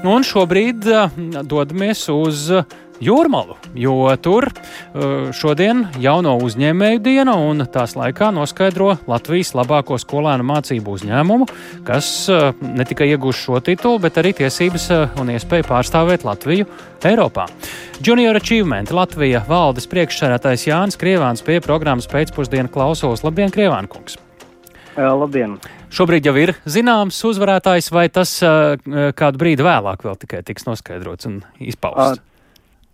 Un šobrīd dodamies uz Jūrmalu, jo tur šodien jauno uzņēmēju diena un tās laikā noskaidro Latvijas labāko skolēnu mācību uzņēmumu, kas ne tikai iegūs šo titulu, bet arī tiesības un iespēju pārstāvēt Latviju Eiropā. Junior Achievement Latvija valdes priekšsēdētājs Jānis Krievāns pie programmas pēcpusdienu klausos. Labdien, Krievānkungs! Labdien! Šobrīd jau ir zināms uzvarētājs, vai tas kādu brīdi vēlāk vēl tikai tiks noskaidrots un izpausts?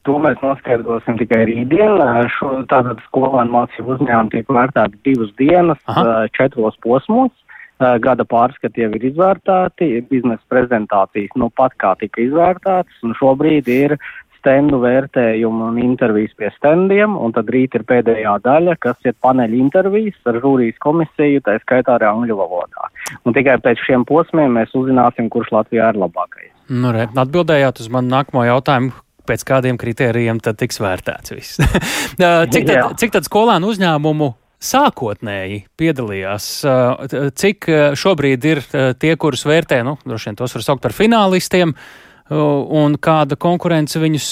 To mēs noskaidrosim tikai rītdien. Šo tātad skolēnu mācību uzņēmumu tiek vērtēti divas dienas, Aha. četros posmos. Gada pārskati jau ir izvērtēti, biznesa prezentācijas nu pat kā tika izvērtētas, un šobrīd ir stendu vērtējumu un intervijas pie stendiem, un tad rīt ir pēdējā daļa, kas ir paneļa intervijas ar žūrijas komisiju, tā skaitā arī angļu valodā. Un tikai pēc šiem posmiem mēs uzzināsim, kurš Latvijā ir labākais. Nu, re, atbildējāt uz manu nākamo jautājumu, pēc kādiem kritērijiem tad tiks vērtēts viss. cik, tad, cik tad skolēnu uzņēmumu sākotnēji piedalījās? Cik šobrīd ir tie, kurus vērtē, nu, droši vien tos var saukt par finālistiem, un kāda konkurence viņus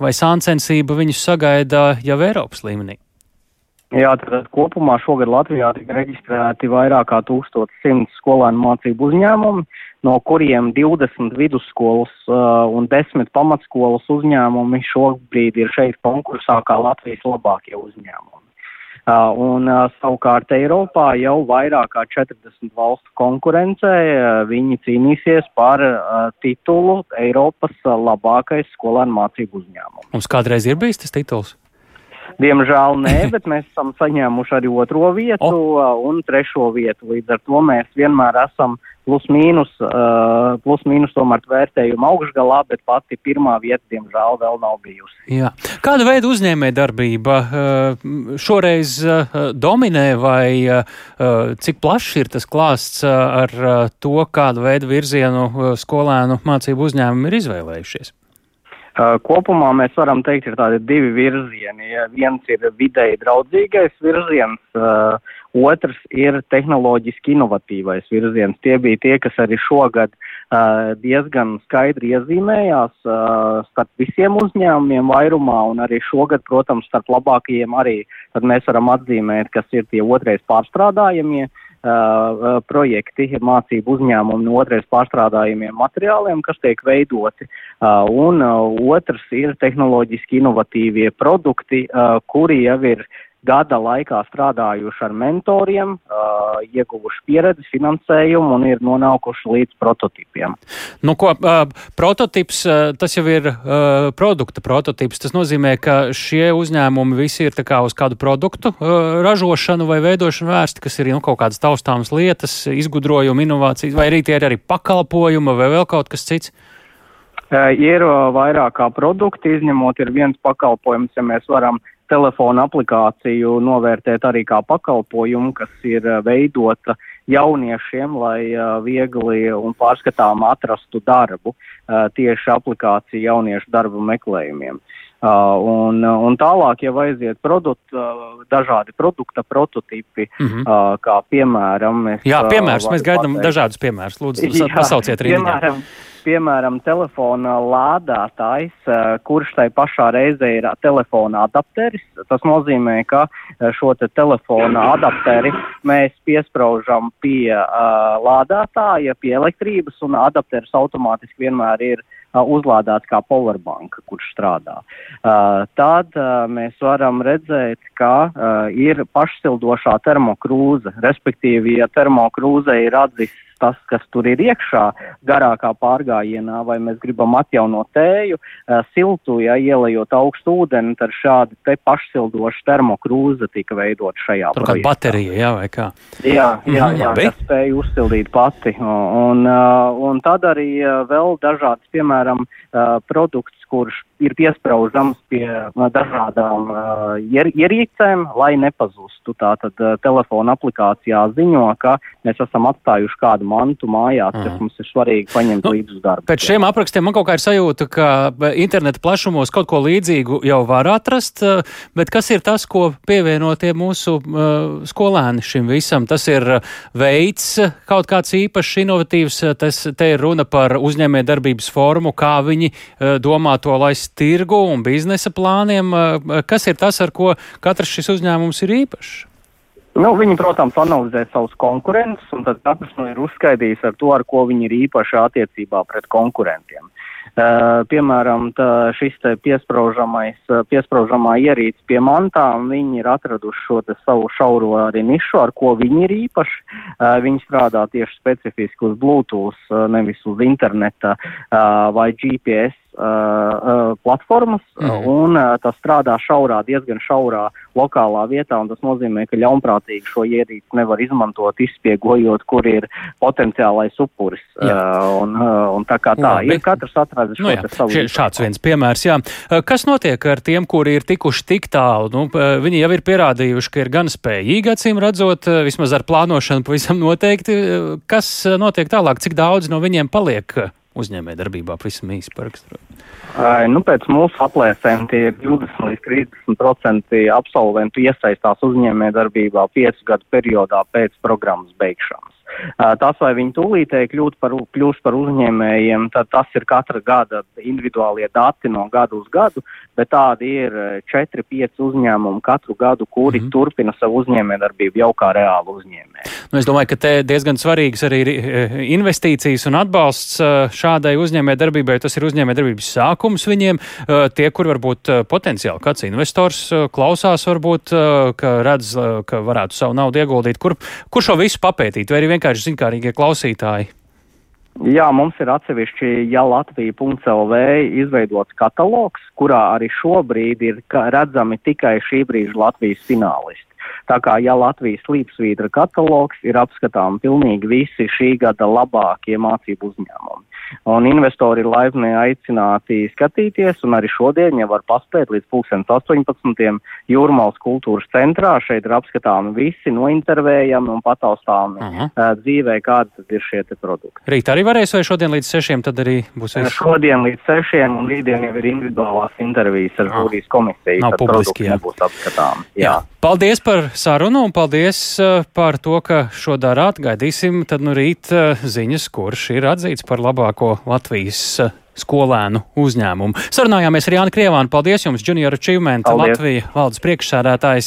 vai sāncensība viņus sagaida jau Eiropas līmenī? Jā, tad kopumā šogad Latvijā tika reģistrēti vairāk kā 1100 skolēnu mācību uzņēmumi, no kuriem 20 vidusskolas uh, un 10 pamatskolas uzņēmumi šobrīd ir šeit konkursā kā Latvijas labākie uzņēmumi. Un savukārt Eiropā jau vairāk kā 40 valstu konkurencē viņi cīnīsies par titulu Eiropas labākais skolēnu mācību uzņēmums. Mums kādreiz ir bijis tas tituls? Diemžēl nē, bet mēs esam saņēmuši arī otro vietu oh. un trešo vietu. Līdz ar to mēs vienmēr esam plus mīnus, uh, plus mīnus tomēr vērtējumu augšgalā, bet pati pirmā vieta, diemžēl, vēl nav bijusi. Jā. Kāda veida uzņēmē darbība uh, šoreiz uh, dominē vai uh, cik plašs ir tas klāsts uh, ar uh, to, kādu veidu virzienu uh, skolēnu mācību uzņēmumi ir izvēlējušies? Kopumā mēs varam teikt, ir tādi divi virzieni. Viens ir vidēji draudzīgais virziens, otrs ir tehnoloģiski inovatīvais virziens. Tie bija tie, kas arī šogad diezgan skaidri iezīmējās starp visiem uzņēmumiem vairumā, un arī šogad, protams, starp labākajiem arī mēs varam atzīmēt, kas ir tie otrais pārstrādājumie. Ja uh, projekti mācību uzņēmumu no otrais pārstrādājumiem materiāliem, kas tiek veidoti, uh, un uh, otrs ir tehnoloģiski inovatīvie produkti, uh, kuri jau ir gada laikā strādājuši ar mentoriem, uh, ieguvuši pieredzi, finansējumu un ir nonākuši līdz prototipiem. Nu, ko, uh, prototips, uh, tas jau ir uh, produkta prototips. Tas nozīmē, ka šie uzņēmumi visi ir uz kādu produktu uh, ražošanu vai veidošanu vērsti, kas ir nu, kaut kādas taustāmas lietas, izgudrojumi, inovācijas, vai arī tie ir arī pakalpojumi vai vēl kaut kas cits. Uh, ir uh, vairāk kā produkti, izņemot ir viens pakalpojums, ja mēs varam uh, telefona aplikāciju novērtēt arī kā pakalpojumu, kas ir eh, veidota jauniešiem, lai uh, viegli un pārskatām atrastu darbu uh, tieši aplikāciju jauniešu darbu meklējumiem. Uh, un, un tālāk, ja aiziet produkt, uh, dažādi produkta prototipi, mm -hmm. kā piemēram. Jā, piemērs, mēs gaidām dažādus piemērus. Lūdzu, Jā, pasauciet rītdienā. Piemēram, piemēram, telefona lādētājs, eh, kurš tai pašā reizē ir telefona adapteris. Tas nozīmē, ka eh, šo te telefona adapteri mēs piespraužam pie uh, lādētāja, pie elektrības, un adapteris automātiski vienmēr ir uh, uzlādēts kā powerbank, kurš strādā. Uh, tad uh, mēs varam redzēt, ka uh, ir pašsildošā termokrūze, respektīvi, ja termokrūze ir atzīst tas, kas tur ir iekšā, garākā pārgājienā, vai mēs gribam atjaunot tēju, uh, siltu, ja ielējot augstu ūdeni, tad šādi te pašsildoša termokrūze tika veidot šajā tur projektā. Baterija, jā, vai kā? Jā, jā, jā, jā kas spēja uzsildīt pati. Un, uh, un tad arī uh, vēl dažādas, piemēram, produkts, kurš ir piesprādzams pie dažādām uh, ier, ierīcēm, lai nepazustu. Tātad uh, telefona aplikācijā ziņo, ka mēs esam atstājuši kādu mantu mājās, Aha. kas mums ir svarīgi paņemt nu, līdzi uz darbu. Pēc šiem aprakstiem man kaut kā ir sajūta, ka interneta plašumos kaut ko līdzīgu jau var atrast, bet kas ir tas, ko pievieno tie mūsu uh, skolēni šim visam? Tas ir veids kaut kāds īpašs, inovatīvs, tas te ir runa par uzņēmē darbības formu, kā viņi uh, domā to laist tirgu un biznesa plāniem. Uh, kas ir tas, ar ko katrs šis uzņēmums ir īpašs? Nu, viņi, protams, analizē savus konkurentus, un tad katrs nu ir uzskaidījis ar to, ar ko viņi ir īpaši attiecībā pret konkurentiem. Uh, piemēram, tā, šis te piespraužamais, piespraužamā ierīce pie mantām, viņi ir atraduši šo savu šauro arī nišu, ar ko viņi ir īpaši. Uh, viņi strādā tieši specifiski uz Bluetooth, uh, nevis uz interneta vai GPS uh, platformas, mm. un uh, tas strādā šaurā, diezgan šaurā lokālā vietā, un tas nozīmē, ka ļaunprātīgi šo ierīci nevar izmantot, izspiegojot, kur ir potenciālais upuris. Uh, un, uh, un tā kā tā, Labi. ir katrs atradis nu, šo savu. Šie, šāds viens piemērs, jā. Kas notiek ar tiem, kuri ir tikuši tik tālu? Nu, viņi jau ir pierādījuši, ka ir gan spējīgi, acīm redzot, vismaz ar plānošanu pavisam noteikti. Kas notiek tālāk? Cik daudz no viņiem paliek uzņēmē darbībā pavisam īsi paraksturot? Nu, pēc mūsu aplēsēm tie ir 20 līdz 30% absolventu iesaistās uzņēmē darbībā 5 gadu periodā pēc programmas beigšanas. Tas, vai viņi tūlītēji kļūt par, kļūst par uzņēmējiem, tas ir katra gada individuālie dati no gadu uz gadu, bet tādi ir 4-5 uzņēmumi katru gadu, kuri mm turpina savu uzņēmējdarbību jau kā reāli uzņēmēji. Nu, es domāju, ka te diezgan svarīgas arī ir investīcijas un atbalsts šādai uzņēmējdarbībai. Tas ir uzņēmējdarbības sākums viņiem. Tie, kur varbūt potenciāli kāds investors klausās, varbūt, ka redz, ka varētu savu naudu ieguldīt, kur, kur šo visu papētīt, vai arī vienkārši zinkārīgie klausītāji? Jā, mums ir atsevišķi ja Latvija.lv izveidots katalogs, kurā arī šobrīd ir redzami tikai šī brīža Latvijas finālisti. Tā kā ja Latvijas līpsvītra katalogs ir apskatām pilnīgi visi šī gada labākie mācību uzņēmumi. Un investori ir laipni aicināti skatīties, un arī šodien jau var paspēt līdz 2018. Jūrmālas kultūras centrā. Šeit ir apskatāmi visi, nointervējami un pataustāmi -huh. uh, dzīvē, kādi ir šie produkti. Rīt arī varēs, vai šodien līdz sešiem tad arī būs viss? Šodien līdz sešiem, un rītdien jau ir individuālās intervijas ar žūrijas ah. komisiju. Nav publiski, jā. Nebūs apskatām. Jā. jā. Paldies par sarunu un paldies uh, par to, ka šo darāt. Gaidīsim tad nu rīt ziņas, kurš ir atzīts par labāku lielāko Latvijas eh, skolēnu uzņēmumu. Sarunājāmies ar Jānu Krievānu. Paldies jums, Junior Achievement Paldies. Latvija valdes priekšsēdētājs.